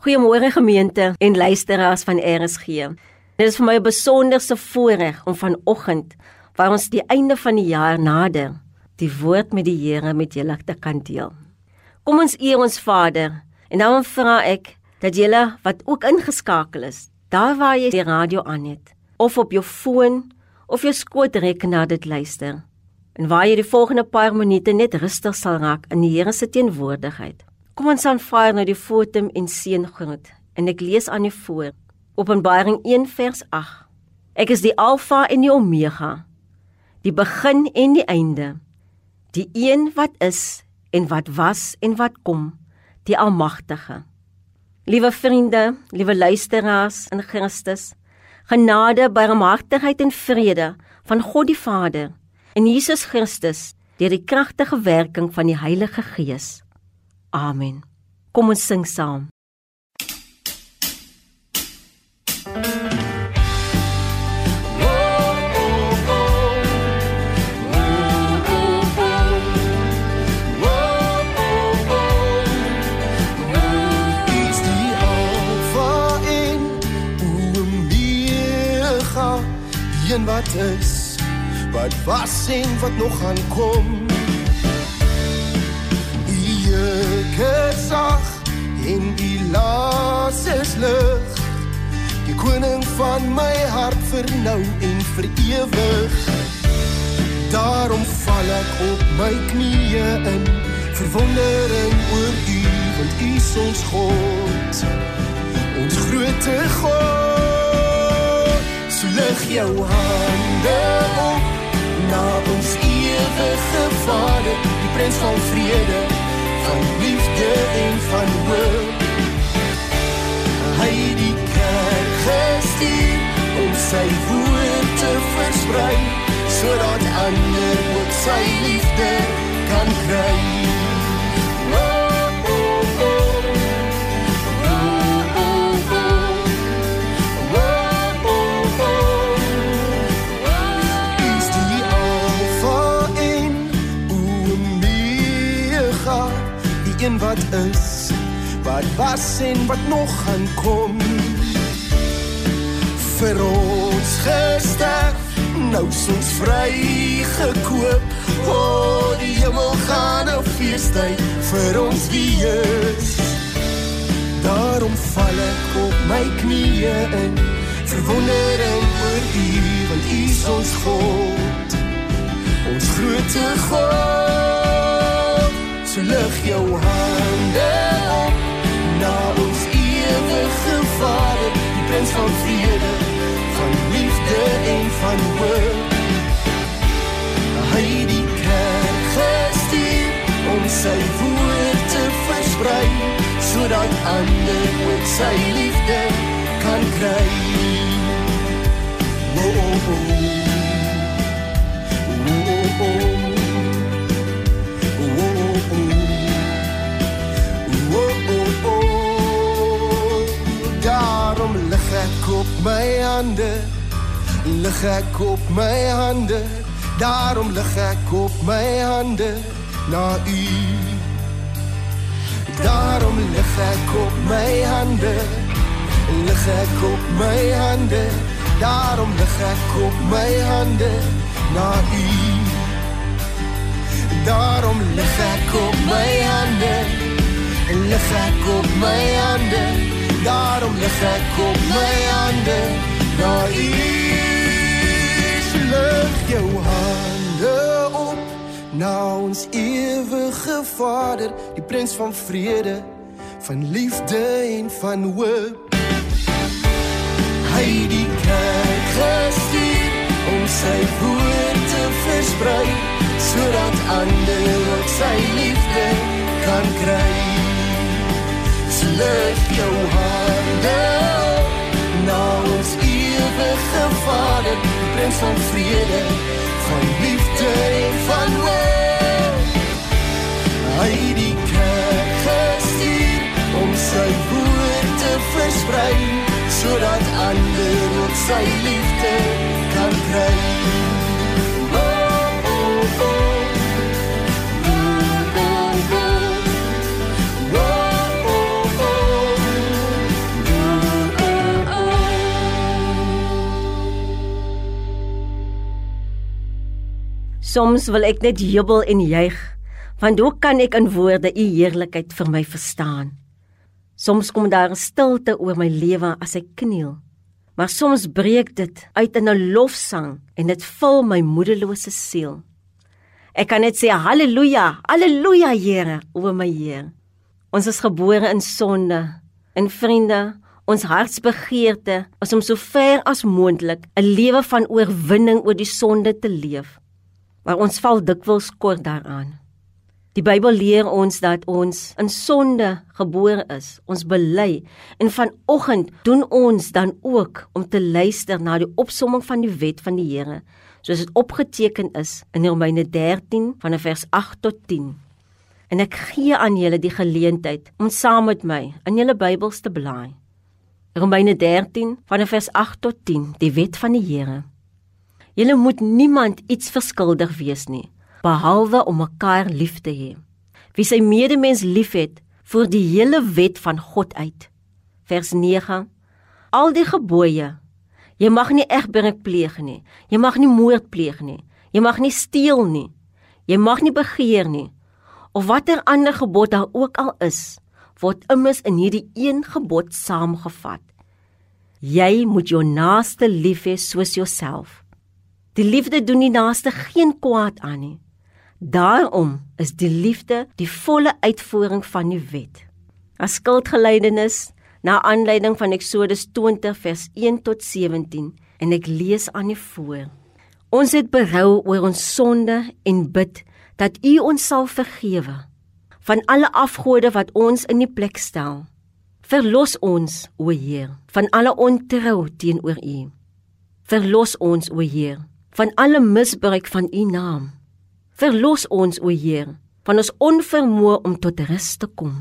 Goeiemôre gemeente en luisteraars van RSG. Dit is vir my 'n besonderse voorreg om vanoggend, waar ons die einde van die jaar nader, die woord met die Here met julle te kan deel. Kom ons eer ons Vader en dan vra ek dat julle wat ook ingeskakel is, daar waar jy die radio aan het of op jou foon of jou skootrekenaar dit luister, en waar jy die volgende paar minute net rustig sal raak in die Here se teenwoordigheid. Kom ons aanvaar nou die fotum en seën groet en ek lees aan u voor. Openbaring 1 vers 8. Ek is die Alfa en die Omega, die begin en die einde, die een wat is en wat was en wat kom, die Almagtige. Liewe vriende, liewe luisteraars in Christus, genade, barmhartigheid en vrede van God die Vader en Jesus Christus deur die kragtige werking van die Heilige Gees. Amen. Kom ons sing saam. wat is wat was en wat nog gaan kom gesag in die laas is lig. Die koning van my hart vir nou en vir ewig. Daarom val ek op my knieë in verwondering oor u want u is ons God. Ons groote God so lig jou hande op na ons ewige Vader, die prins van vrede, van liefde en van hoop. Hy die kerk gestuur om sy woord te versprei, sodat ander ook sy liefde kan kry. Wat is, wat was en wat nog gaan kom. Vir ons gesterf, nou soms vry gekoop. O, oh, die hemel gaan 'n feestyd vir ons wees. Daarom val ek op my knieë in verwondering oor U, want U is ons God. Ons groote God. So lig jou hande op na ons ewige Vader, die prins van vrede, van liefde en van hoop. Hy die kerk gestuur om sy woord te versprei, sodat ander ook sy liefde kan kry. Oh. Oh, oh, my hande lig ek op my hande. Daarom lig ek op my hande na u. Daarom lig ek op my hande lig ek op my hande. Daarom lig ek op my hande na u. Daarom lig ek op my hande lig ek op my hande daarom lig ek op my hande. Na u lig jou hande op na ons ewige vader die prins van vrede van liefde en van hoop. Hy die kerk gestuur om sy woord te versprei sodat ander ook sy liefde kan kry lig jou hande na ons ewige Vader, prins van vrede, van liefde en van hoop. Hy die kerk gestuur om sy woord te versprei, sodat ander ook sy liefde kan kry. Soms wil ek net jubel en juig, want hoe kan ek in woorde u heerlikheid vir my verstaan? Soms kom daar 'n stilte oor my lewe as ek kniel. Maar soms breek dit uit in 'n lofsang en dit vul my moedelose siel. Ek kan net sê haleluja, haleluja Here, o my Heer. Ons is gebore in sonde. En vriende, ons hartsbegeerte is om so ver as moontlik 'n lewe van oorwinning oor die sonde te leef. Maar ons val dikwels kort daaraan. Die Bybel leer ons dat ons in sonde gebore is. Ons bely en vanoggend doen ons dan ook om te luister na die opsomming van die wet van die Here, soos dit opgeteken is in Romeine 13 van vers 8 tot 10. En ek gee aan julle die geleentheid om saam met my in julle Bybels te blaai. Romeine 13 van vers 8 tot 10, die wet van die Here. Julle moet niemand iets verskuldig wees nie, behalwe om mekaar lief te hê. Wie sy medemens liefhet, voer die hele wet van God uit. Vers 9. Al die gebooie. Jy mag nie egbreek pleeg nie. Jy mag nie moord pleeg nie. Jy mag nie steel nie. Jy mag nie begeer nie. Of watter ander gebod daar ook al is, word immers in hierdie een gebod saamgevat. Jy moet jou naaste lief hê soos jouself. Die liefde doen die naaste geen kwaad aan nie. Daarom is die liefde die volle uitvoering van die wet. As skuldgeleidenis na aanleiding van Eksodus 20 vers 1 tot 17 en ek lees aan die voor. Ons het berou oor ons sonde en bid dat U ons sal vergewe van alle afgode wat ons in die plek stel. Verlos ons, o Heer, van alle ontrou teenoor U. Verlos ons, o Heer, van alle misbruik van U naam. Verlos ons, o Heer, van ons onvermoë om tot rus te kom.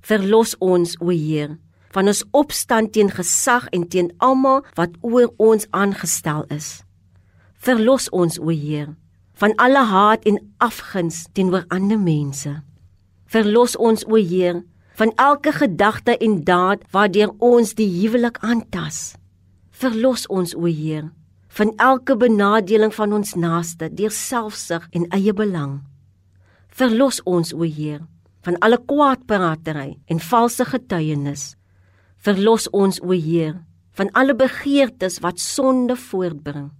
Verlos ons, o Heer, van ons opstand teen gesag en teen almal wat oor ons aangestel is. Verlos ons, o Heer, van alle haat en afguns teenoor ander mense. Verlos ons o Heer van elke gedagte en daad waardeur ons die huwelik aantas. Verlos ons o Heer van elke benadeling van ons naaste deur selfsug en eie belang. Verlos ons o Heer van alle kwaadpraatery en valse getuienis. Verlos ons o Heer van alle begeertes wat sonde voortbring.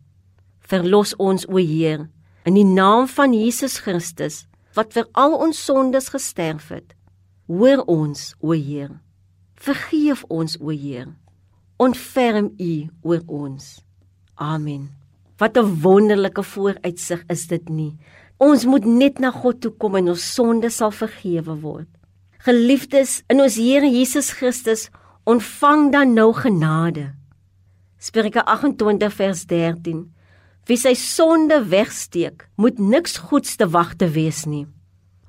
Verlos ons o Heer in die naam van Jesus Christus wat vir al ons sondes gesterf het. Hoor ons, o Heer. Vergeef ons, o Heer. Ontferm U oor ons. Amen. Wat 'n wonderlike vooruitsig is dit nie. Ons moet net na God toe kom en ons sondes sal vergewe word. Geliefdes, in ons Here Jesus Christus ontvang dan nou genade. Spreuke 28 vers 13 Wie sy sonde wegsteek, moet niks goeds te wagte wees nie.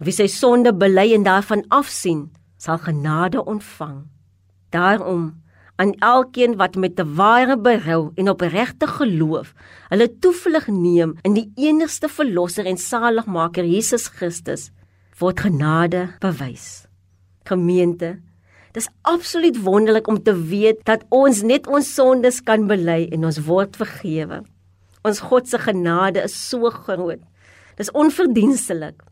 Wie sy sonde bely en daarvan afsien, sal genade ontvang. Daarom aan elkeen wat met 'n ware berou en opregte geloof hulle toevlug neem in die enigste verlosser en saligmaker Jesus Christus, word genade bewys. Gemeente, dis absoluut wonderlik om te weet dat ons net ons sondes kan bely en ons word vergewe. Ons God se genade is so groot. Dis onverdienstelik.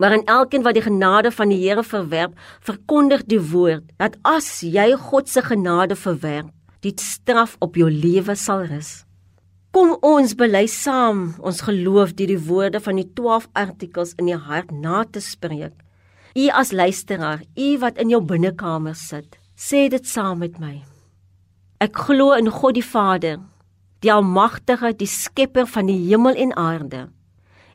Maar aan elkeen wat die genade van die Here verwerp, verkondig die woord dat as jy God se genade verwerp, die straf op jou lewe sal rus. Kom ons bely saam ons geloof deur die woorde van die 12 artikels in die hart na te spreek. U as luisteraar, u wat in jou binnekamer sit, sê dit saam met my. Ek glo in God die Vader, die almagtige, die skepper van die hemel en aarde.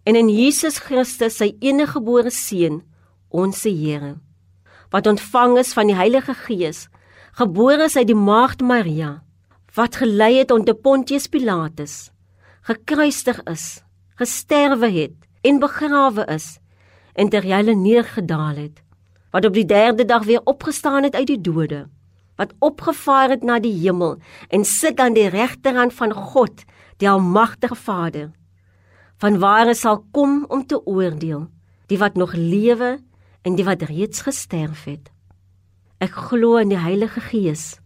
En in Jesus Christus, sy eniggebore seun, ons Here, wat ontvang is van die Heilige Gees, gebore is uit die maagd Maria, wat gelei het onder Pontius Pilatus, gekruisig is, gesterwe het en begrawe is en ter hele neergedaal het, wat op die 3de dag weer opgestaan het uit die dode wat opgevaar het na die hemel en sit aan die regterhand van God, die almagtige Vader. Vanwaar hy sal kom om te oordeel die wat nog lewe en die wat reeds gesterf het. Ek glo in die Heilige Gees.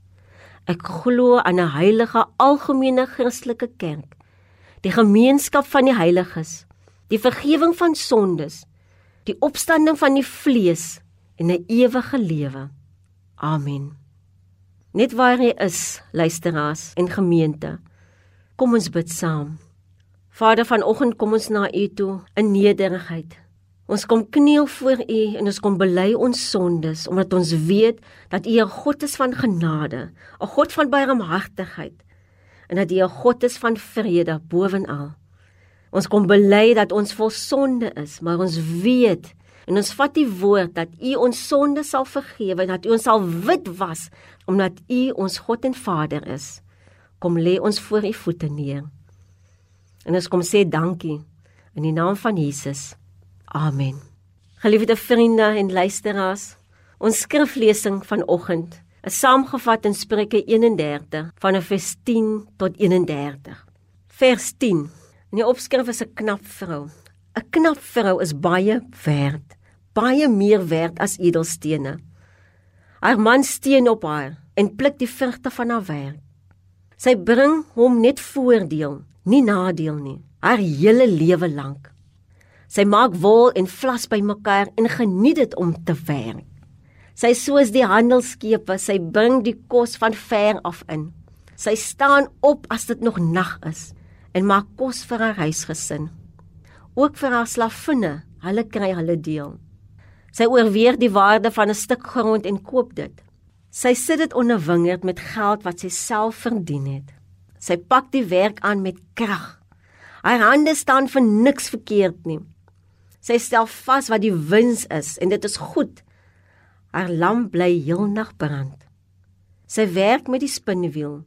Ek glo aan 'n heilige algemene Christelike kerk, die gemeenskap van die heiliges, die vergifnis van sondes, die opstanding van die vlees en 'n ewige lewe. Amen. Net waar jy is, luisteraars en gemeente, kom ons bid saam. Vader, vanoggend kom ons na U toe in nederigheid. Ons kom kniel voor U en ons kom bely ons sondes omdat ons weet dat U 'n God is van genade, 'n God van barmhartigheid en dat U 'n God is van vrede bovenal. Ons kom bely dat ons vol sonde is, maar ons weet en ons vat die woord dat U ons sonde sal vergewe en dat U ons sal wit was omdat U ons God en Vader is. Kom lê ons voor U voete neer. En ons kom sê dankie in die naam van Jesus. Amen. Geliefde vriende en luisteraars, ons skriflesing vanoggend is saamgevat in Spreuke 31 van vers 10 tot 31. Vers 10. In die opskrif is 'n knap vrou. 'n Knap vrou is baie werd baie meer werd as edelstene. Haar man steun op haar en pluk die vrugte van haar werk. Sy bring hom net voordeel, nie nadeel nie, haar hele lewe lank. Sy maak wol en vlas bymekaar en geniet dit om te werk. Sy soos die handelskepe, sy bring die kos van ver af in. Sy staan op as dit nog nag is en maak kos vir haar huisgesin. Ook vir haar slavinne, hulle kry hulle deel. Sy oorweeg die waarde van 'n stuk grond en koop dit. Sy sit dit onder wingerd met geld wat sy self verdien het. Sy pak die werk aan met krag. Haar hande staan vir niks verkeerd nie. Sy stel vas wat die wins is en dit is goed. Haar lamp bly heelnag brand. Sy werk met die spinnewiel.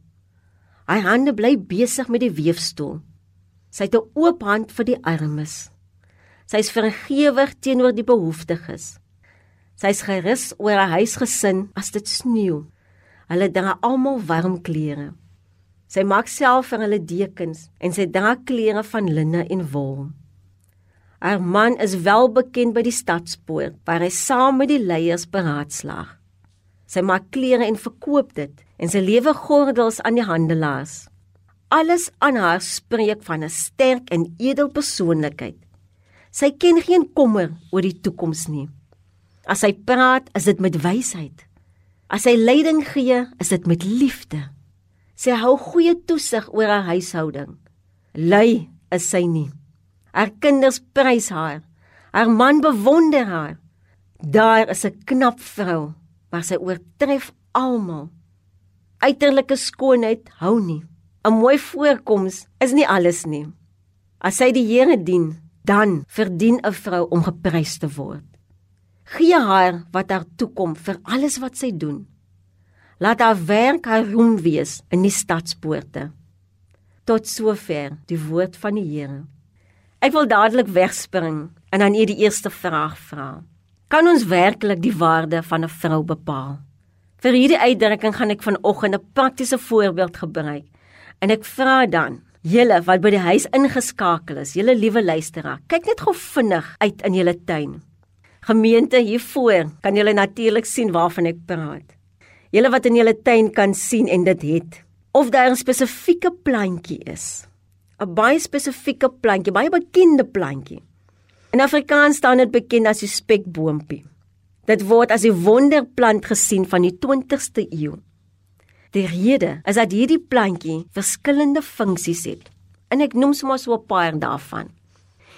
Haar hande bly besig met die weefstoel. Sy het 'n oop hand vir die armes. Sy's vergewig teenoor die behoeftiges. Sy's gerus oor haar huisgesin as dit sneeu. Hulle dra almal warm klere. Sy maak self vir hulle dekens en sy dra klere van linne en wol. Haar man is wel bekend by die stadspoort waar hy saam met die leiers beraadslaag. Sy maak klere en verkoop dit en sy lewe gordels aan die handelaars. Alles aan haar spreek van 'n sterk en edel persoonlikheid. Sy ken geen kommer oor die toekoms nie. As sy praat, is dit met wysheid. As sy leiding gee, is dit met liefde. Sy hou goeie toesig oor haar huishouding. Lui is sy nie. Haar kinders prys haar. Haar man bewonder haar. Daar is 'n knap vrou, maar sy oortref almal. Uiterlike skoonheid hou nie. 'n Mooi voorkoms is nie alles nie. As sy die Here dien, dan verdien 'n vrou om geprys te word. Gee haar wat haar toekom vir alles wat sy doen. Laat haar werk roem wees in die stadspoorte. Tot sover die woord van die Here. Ek wil dadelik wegspring en dan eers die eerste vraag vra. Kan ons werklik die waarde van 'n vrou bepaal? Vir hierdie uitdrukking gaan ek vanoggend 'n praktiese voorbeeld gebruik. En ek vra dan, Julle wat by die huis ingeskakel is, julle liewe luisteraar, kyk net gou vinnig uit in julle tuin. Gemeente hiervoor kan julle natuurlik sien waarvan ek praat. Julle wat in julle tuin kan sien en dit het of daar 'n spesifieke plantjie is. 'n Baie spesifieke plantjie, baie bekende plantjie. In Afrikaans staan dit bekend as die spekboompie. Dit word as die wonderplant gesien van die 20ste eeu. Die rede is dat hierdie plantjie verskillende funksies het. En ek noem sommer so 'n paar daarvan.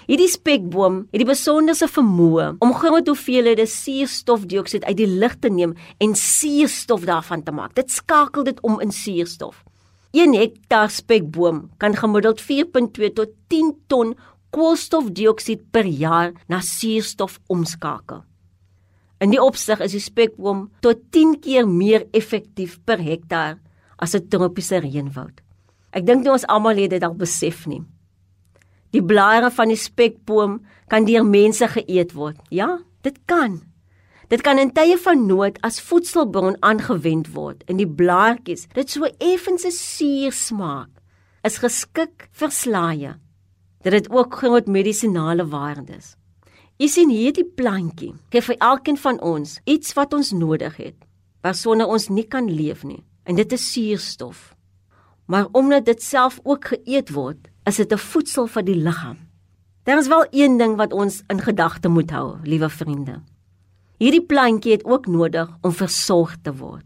Hierdie spekboom het die besonderse vermoë om groot hoeveelhede suurstofdioksied uit die lug te neem en suurstof daarvan te maak. Dit skakel dit om in suurstof. 1 hektaar spekboom kan gemiddeld 4.2 tot 10 ton koolstofdioksied per jaar na suurstof omskakel. In die opsig is die spekboom tot 10 keer meer effektief per hektaar as 'n tropiese reënwoud. Ek dink nie ons almal het dit al besef nie. Die blare van die spekboom kan deur mense geëet word. Ja, dit kan. Dit kan in tye van nood as voedselbron aangewend word en die blaartjies, dit so effens 'n suur smaak, is geskik vir slaaie. Dit het ook groot medisinale waardes. U sien hierdie plantjie gee vir elkeen van ons iets wat ons nodig het, waarsonder ons nie kan leef nie, en dit is suurstof. Maar omdat dit self ook geëet word, is dit 'n voedsel vir die liggaam. Daar is wel een ding wat ons in gedagte moet hou, liewe vriende. Hierdie plantjie het ook nodig om versorg te word.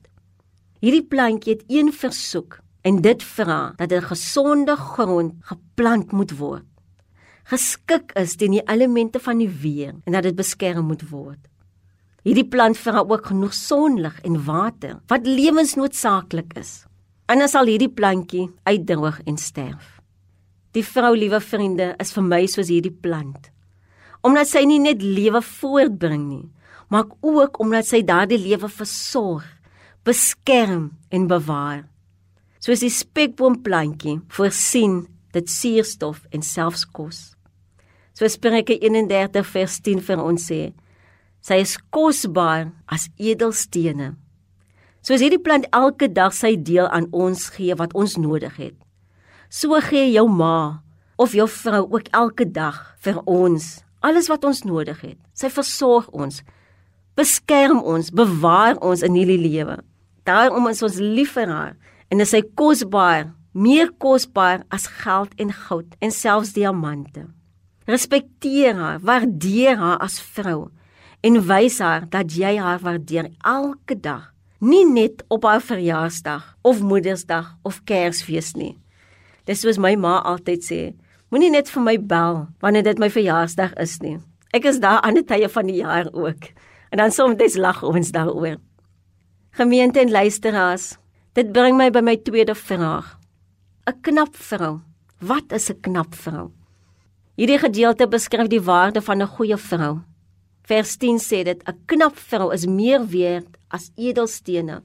Hierdie plantjie het een versoek en dit vra dat 'n gesonde grond geplant moet word. Geskik is teen die elemente van die weer en dat dit beskerm moet word. Hierdie plant vra ook genoeg sonlig en water wat lewensnoodsaaklik is. Anders sal hierdie plantjie uitdroog en sterf. Die vrou, liewe vriende, is vir my soos hierdie plant. Omdat sy nie net lewe voortbring nie, maar ook omdat sy daardie lewe versorg, beskerm en bewaar soos die spekboomplantjie voorsien dit suurstof en selfs kos. So Spreuke 31 vers 10 vir ons sê, sy is kosbaar as edelstene. Soos hierdie plant elke dag sy deel aan ons gee wat ons nodig het. So gee jou ma of jou vrou ook elke dag vir ons alles wat ons nodig het. Sy versorg ons, beskerm ons, bewaar ons in hierdie lewe. Daarom is ons lief vir haar en is hy kosbaar, meer kosbaar as geld en goud en selfs diamante. Respekteer haar, waardeer haar as vrou en wys haar dat jy haar waardeer elke dag, nie net op haar verjaarsdag of Moedersdag of Kersfees nie. Dis soos my ma altyd sê, moenie net vir my bel wanneer dit my verjaarsdag is nie. Ek is daar aan die tye van die jaar ook. En dan soms lag ons daaroor. Gemeente en luisteraars, Dit bring my by my tweede vraag. 'n Knap vrou. Wat is 'n knap vrou? Hierdie gedeelte beskryf die waarde van 'n goeie vrou. Vers 10 sê dit 'n knap vrou is meer werd as edelstene.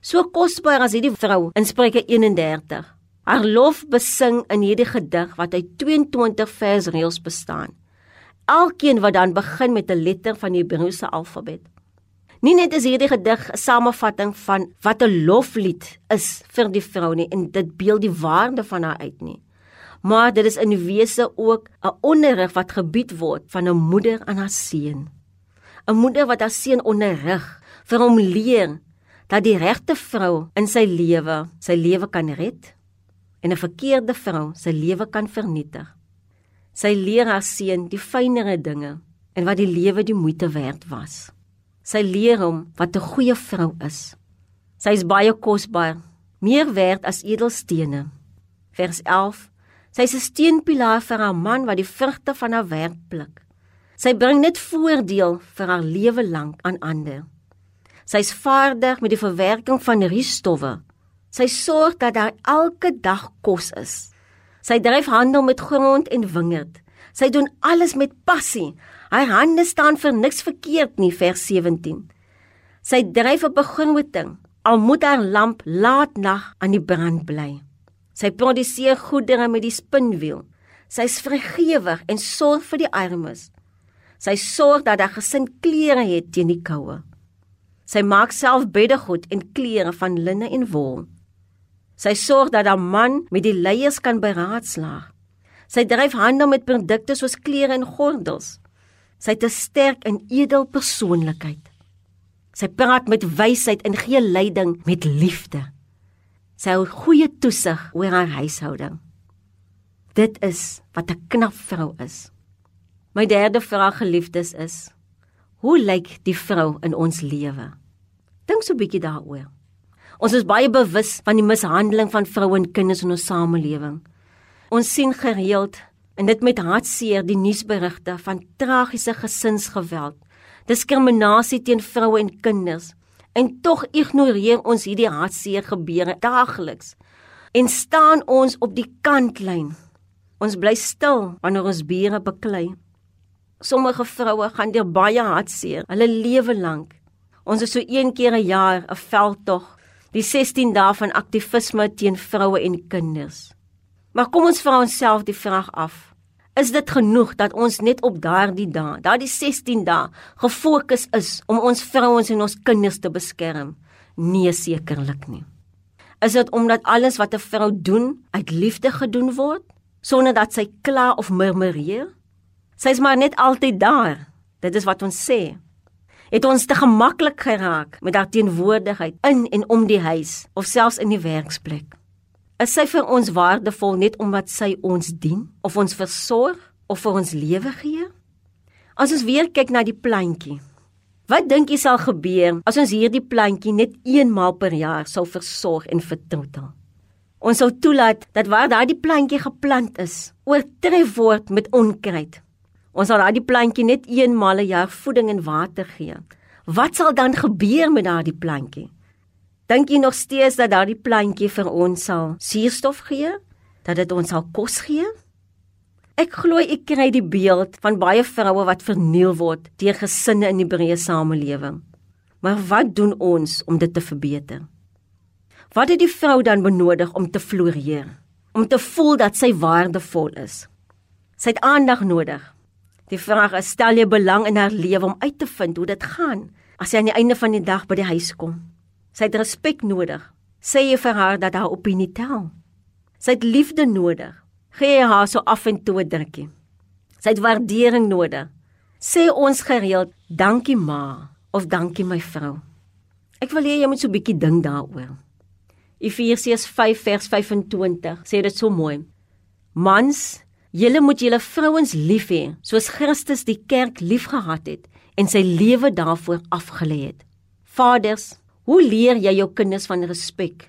So kosbaar as hierdie vrou in Spreuke 31. Haar lof besing in hierdie gedig wat uit 22 versreëls bestaan. Elkeen wat dan begin met 'n letter van die Hebreëse alfabet. Nie net is hierdie gedig 'n samevatting van wat 'n loflied is vir die vrou nie en dit beeld die waarde van haar uit nie. Maar dit is in wese ook 'n onderrig wat gebied word van 'n moeder aan haar seun. 'n Moeder wat haar seun onderrig vir hom leer dat die regte vrou in sy lewe sy lewe kan red en 'n verkeerde vrou sy lewe kan vernietig. Sy leer haar seun die fynere dinge en wat die lewe die moeite werd was. Sy leer hom wat 'n goeie vrou is. Sy is baie kosbaar, meer werd as edelstene. Vers 11. Sy is 'n steunpilaar vir haar man wat die vrugte van haar werk pluk. Sy bring net voordeel vir haar lewe lank aan ander. Sy is vaardig met die verwerking van riesstowwe. Sy sorg dat daar elke dag kos is. Sy dryf handel met grond en wingerd. Sy doen alles met passie. Haar hande staan vir niks verkeerd nie vers 17. Sy dryf op 'n groenting al moet haar lamp laat nag aan die brand bly. Sy produseer goedere met die spinwiel. Sy's vrygewig en sorg vir die armes. Sy sorg dat haar gesin klere het teen die koue. Sy maak self beddegoed en klere van linne en wol. Sy sorg dat haar man met die leiers kan beraadslaag. Sy dryf handel met produkte soos klere en gordels. Sy het 'n sterk en edel persoonlikheid. Sy praat met wysheid en gee leiding met liefde. Sy hou goeie toesig oor haar huishouding. Dit is wat 'n knap vrou is. My derde vraag geliefdes is: Hoe lyk die vrou in ons lewe? Dink so 'n bietjie daaroor. Ons is baie bewus van die mishandeling van vroue en kinders in ons samelewing. Ons sien gereeld en dit met hartseer die nuusberigte van tragiese gesinsgeweld, diskriminasie teen vroue en kinders. En tog ignoreer ons hierdie hartseer gebeure daagliks en staan ons op die kantlyn. Ons bly stil wanneer ons bure beklei. Sommige vroue gaan deur baie hartseer hulle lewe lank. Ons is so een keer 'n jaar 'n veldtog, die 16 dae van aktivisme teen vroue en kinders. Maar kom ons vra onsself die vraag af: Is dit genoeg dat ons net op daardie dae, daardie 16 dae, gefokus is om ons vrouens en ons kinders te beskerm? Nee, sekerlik nie. Is dit omdat alles wat 'n vrou doen uit liefde gedoen word, sonder dat sy kla of murmureer? Sy's maar net altyd daar. Dit is wat ons sê. Het ons te gemaklik geraak met haar teenwoordigheid in en om die huis of selfs in die werksplek? Is sy vir ons waardevol net omdat sy ons dien of ons versorg of vir ons lewe gee? As ons weer kyk na die plantjie. Wat dink jy sal gebeur as ons hierdie plantjie net eenmaal per jaar sou versorg en vertroetel? Ons sou toelaat dat waar daardie plantjie geplant is, oortref word met onkruid. Ons sal daardie plantjie net eenmaal 'n jaar voeding en water gee. Wat sal dan gebeur met daardie plantjie? Dink jy nog steeds dat daardie plantjie vir ons sal suurstof gee? Dat dit ons sal kos gee? Ek glo ek kry die beeld van baie vroue wat verniel word deur gesinne in die breë samelewing. Maar wat doen ons om dit te verbeter? Wat het die vrou dan benodig om te floreer? Om te voel dat sy waardevol is? Sy het aandag nodig. Die vraag is: stel jy belang in haar lewe om uit te vind hoe dit gaan as sy aan die einde van die dag by die huis kom? Sy het respek nodig. Sê jy vir haar dat haar opinie tel? Sy het liefde nodig. Gee haar so af en toe 'n drukkie. Sy het waardering nodig. Sê ons gereeld: "Dankie ma" of "Dankie my vrou." Ek wil hê jy moet so 'n bietjie dink daaroor. Efesiërs 5 vers 25 sê dit so mooi. Mans, julle moet julle vrouens lief hê soos Christus die kerk liefgehad het en sy lewe daarvoor afgelê het. Vaders, hoe leer jy jou kinders van respek,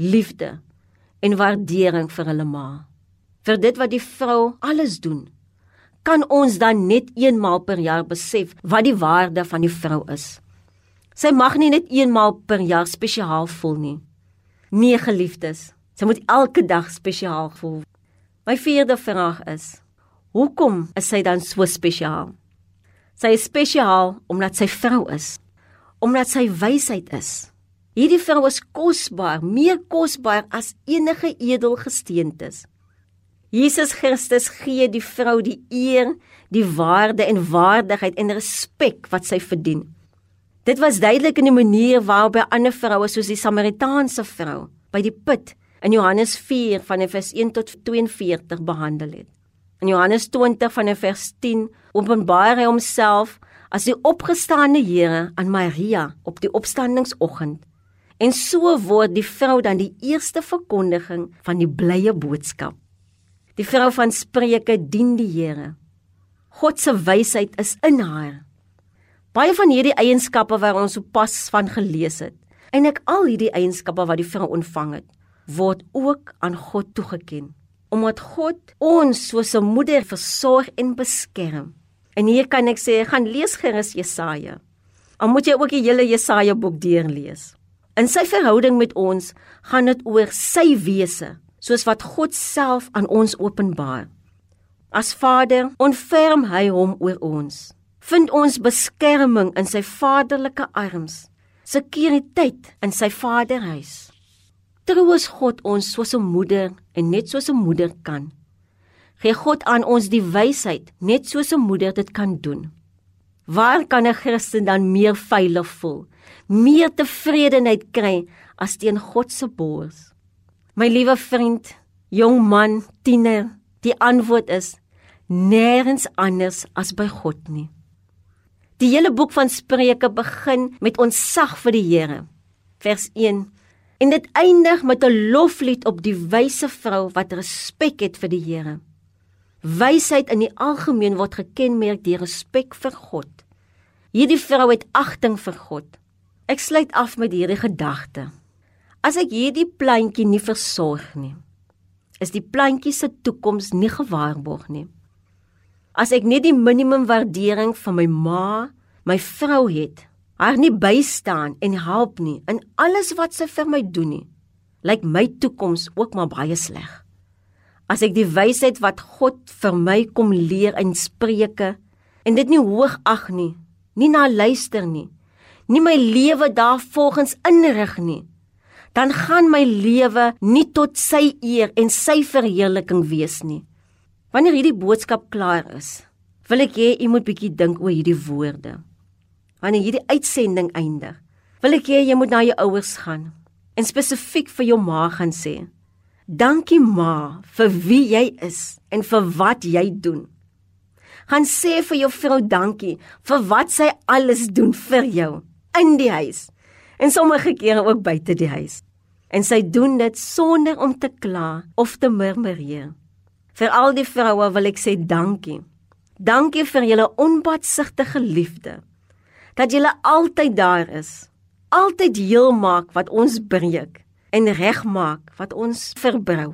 liefde en waardering vir hulle ma? Vir dit wat die vrou alles doen, kan ons dan net eenmaal per jaar besef wat die waarde van die vrou is. Sy mag nie net eenmaal per jaar spesiaal voel nie. Nee geliefdes, sy moet elke dag spesiaal voel. My vierde vraag is: Hoekom is sy dan so spesiaal? Sy is spesiaal omdat sy vrou is, omdat sy wysheid is. Hierdie vrou is kosbaar, meer kosbaar as enige edelgesteentes. Jesus Christus gee die vrou die eer, die waarde en waardigheid en respek wat sy verdien. Dit was duidelik in die manier waarop hy ander vroue soos die Samaritaanse vrou by die put in Johannes 4 van vers 1 tot 42 behandel het. In Johannes 20 van vers 10 openbaar hy homself as die opgestane Here aan Maria op die opstandingsoggend. En so word die vrou dan die eerste verkondiging van die blye boodskap. Die vrou van Spreuke dien die Here. God se wysheid is in haar. Baie van hierdie eienskappe wat ons sopas van gelees het, en ek al hierdie eienskappe wat die vrou ontvang het, word ook aan God toegeken. Omdat God ons soos 'n moeder versorg en beskerm. En hier kan ek sê, gaan lees gerus Jesaja. Al moet jy ook die hele Jesaja boek deurlees. In sy verhouding met ons gaan dit oor sy wese, soos wat God self aan ons openbaar. As Vader ontferm hy hom oor ons vind ons beskerming in sy vaderlike arms, sekuriteit in sy vaderhuis. Troos God ons soos 'n moeder en net soos 'n moeder kan. Gee God aan ons die wysheid net soos 'n moeder dit kan doen. Waar kan 'n Christen dan meer veilig voel, meer tevredenheid kry as teen God se bors? My liewe vriend, jong man, tiener, die antwoord is nêrens anders as by God nie. Die hele boek van Spreuke begin met ons sag vir die Here. Vers 1. En dit eindig met 'n loflied op die wyse vrou wat respek het vir die Here. Wysheid in die algemeen word gekenmerk deur respek vir God. Hierdie vrou het agting vir God. Ek sluit af met hierdie gedagte. As ek hierdie plantjie nie versorg nie, is die plantjie se toekoms nie gewaarborg nie. As ek net die minimum waardering van my ma, my vrou het, haar nie bystaan en help nie in alles wat sy vir my doen nie, lyk my toekoms ook maar baie sleg. As ek die wysheid wat God vir my kom leer in Spreuke en dit nie hoog ag nie, nie na luister nie, nie my lewe daarvolgens inrig nie, dan gaan my lewe nie tot sy eer en sy verheerliking wees nie. Wanneer hierdie boodskap klaar is, wil ek hê u moet bietjie dink oor hierdie woorde. Wanneer hierdie uitsending eindig, wil ek hê jy moet na jou ouers gaan en spesifiek vir jou ma gaan sê: "Dankie ma vir wie jy is en vir wat jy doen." Gaan sê vir jou vrou dankie vir wat sy alles doen vir jou in die huis en sommige kere ook buite die huis. En sy doen dit sonder om te kla of te murmureer. Vir al die vroue wil ek sê dankie. Dankie vir julle onpatsigtige liefde. Dat julle altyd daar is. Altyd heel maak wat ons breek en regmaak wat ons verbrou.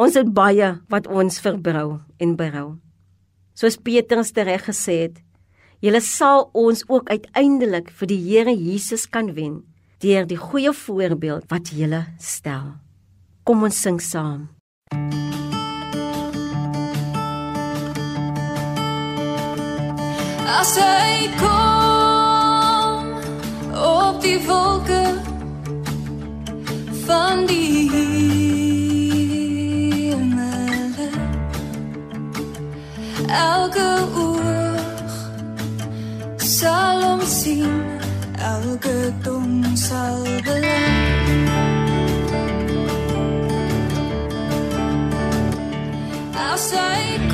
Ons het baie wat ons verbrou en berou. Soos Petrus reg gesê het, julle sal ons ook uiteindelik vir die Here Jesus kan wen deur die goeie voorbeeld wat julle stel. Kom ons sing saam. As hy kom op die wolke van die hemel elke oog sal hom sien elke tong sal bely as hy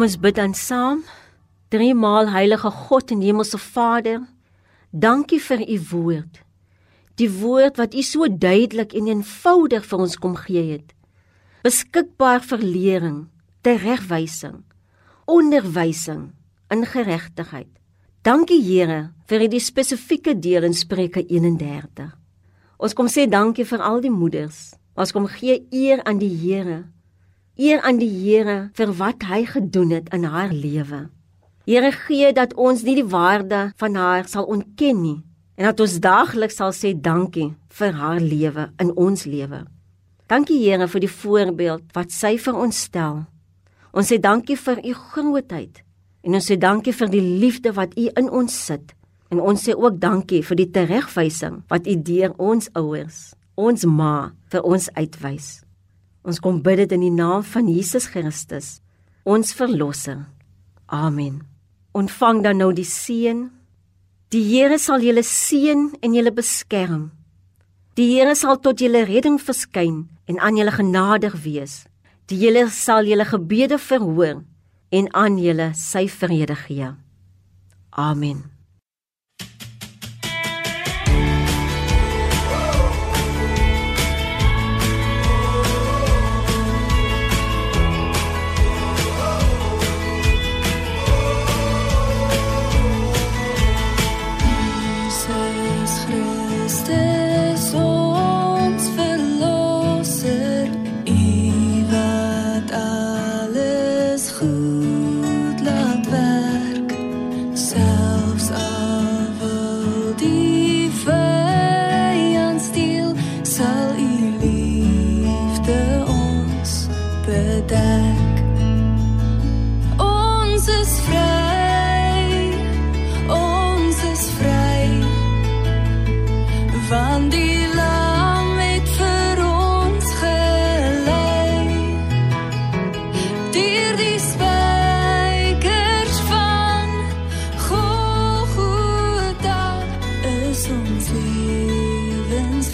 Kom ons bid dan saam. Drie maal heilige God en hemelse Vader, dankie vir u woord. Die woord wat u so duidelik en eenvoudig vir ons kom gee het. Beskikbaar vir lering, teregwysing, onderwysing in geregtigheid. Dankie Here vir die spesifieke deel in Spreuke 31. Ons kom sê dankie vir al die moeders. Ons kom gee eer aan die Here. Eer aan die Here vir wat hy gedoen het in haar lewe. Here gee dat ons nie die waarde van haar sal ontken nie en dat ons daagliks sal sê dankie vir haar lewe in ons lewe. Dankie Here vir die voorbeeld wat sy vir ons stel. Ons sê dankie vir u grootheid en ons sê dankie vir die liefde wat u in ons sit. En ons sê ook dankie vir die teregwysing wat u deur ons ouers, ons ma vir ons uitwys. Ons kom bid dit in die naam van Jesus Christus, ons verlosser. Amen. Ontvang dan nou die seën. Die Here sal julle seën en julle beskerm. Die Here sal tot julle redding verskyn en aan julle genadig wees. Die Here sal julle gebede verhoor en aan julle sy vrede gee. Amen. Is ons lewens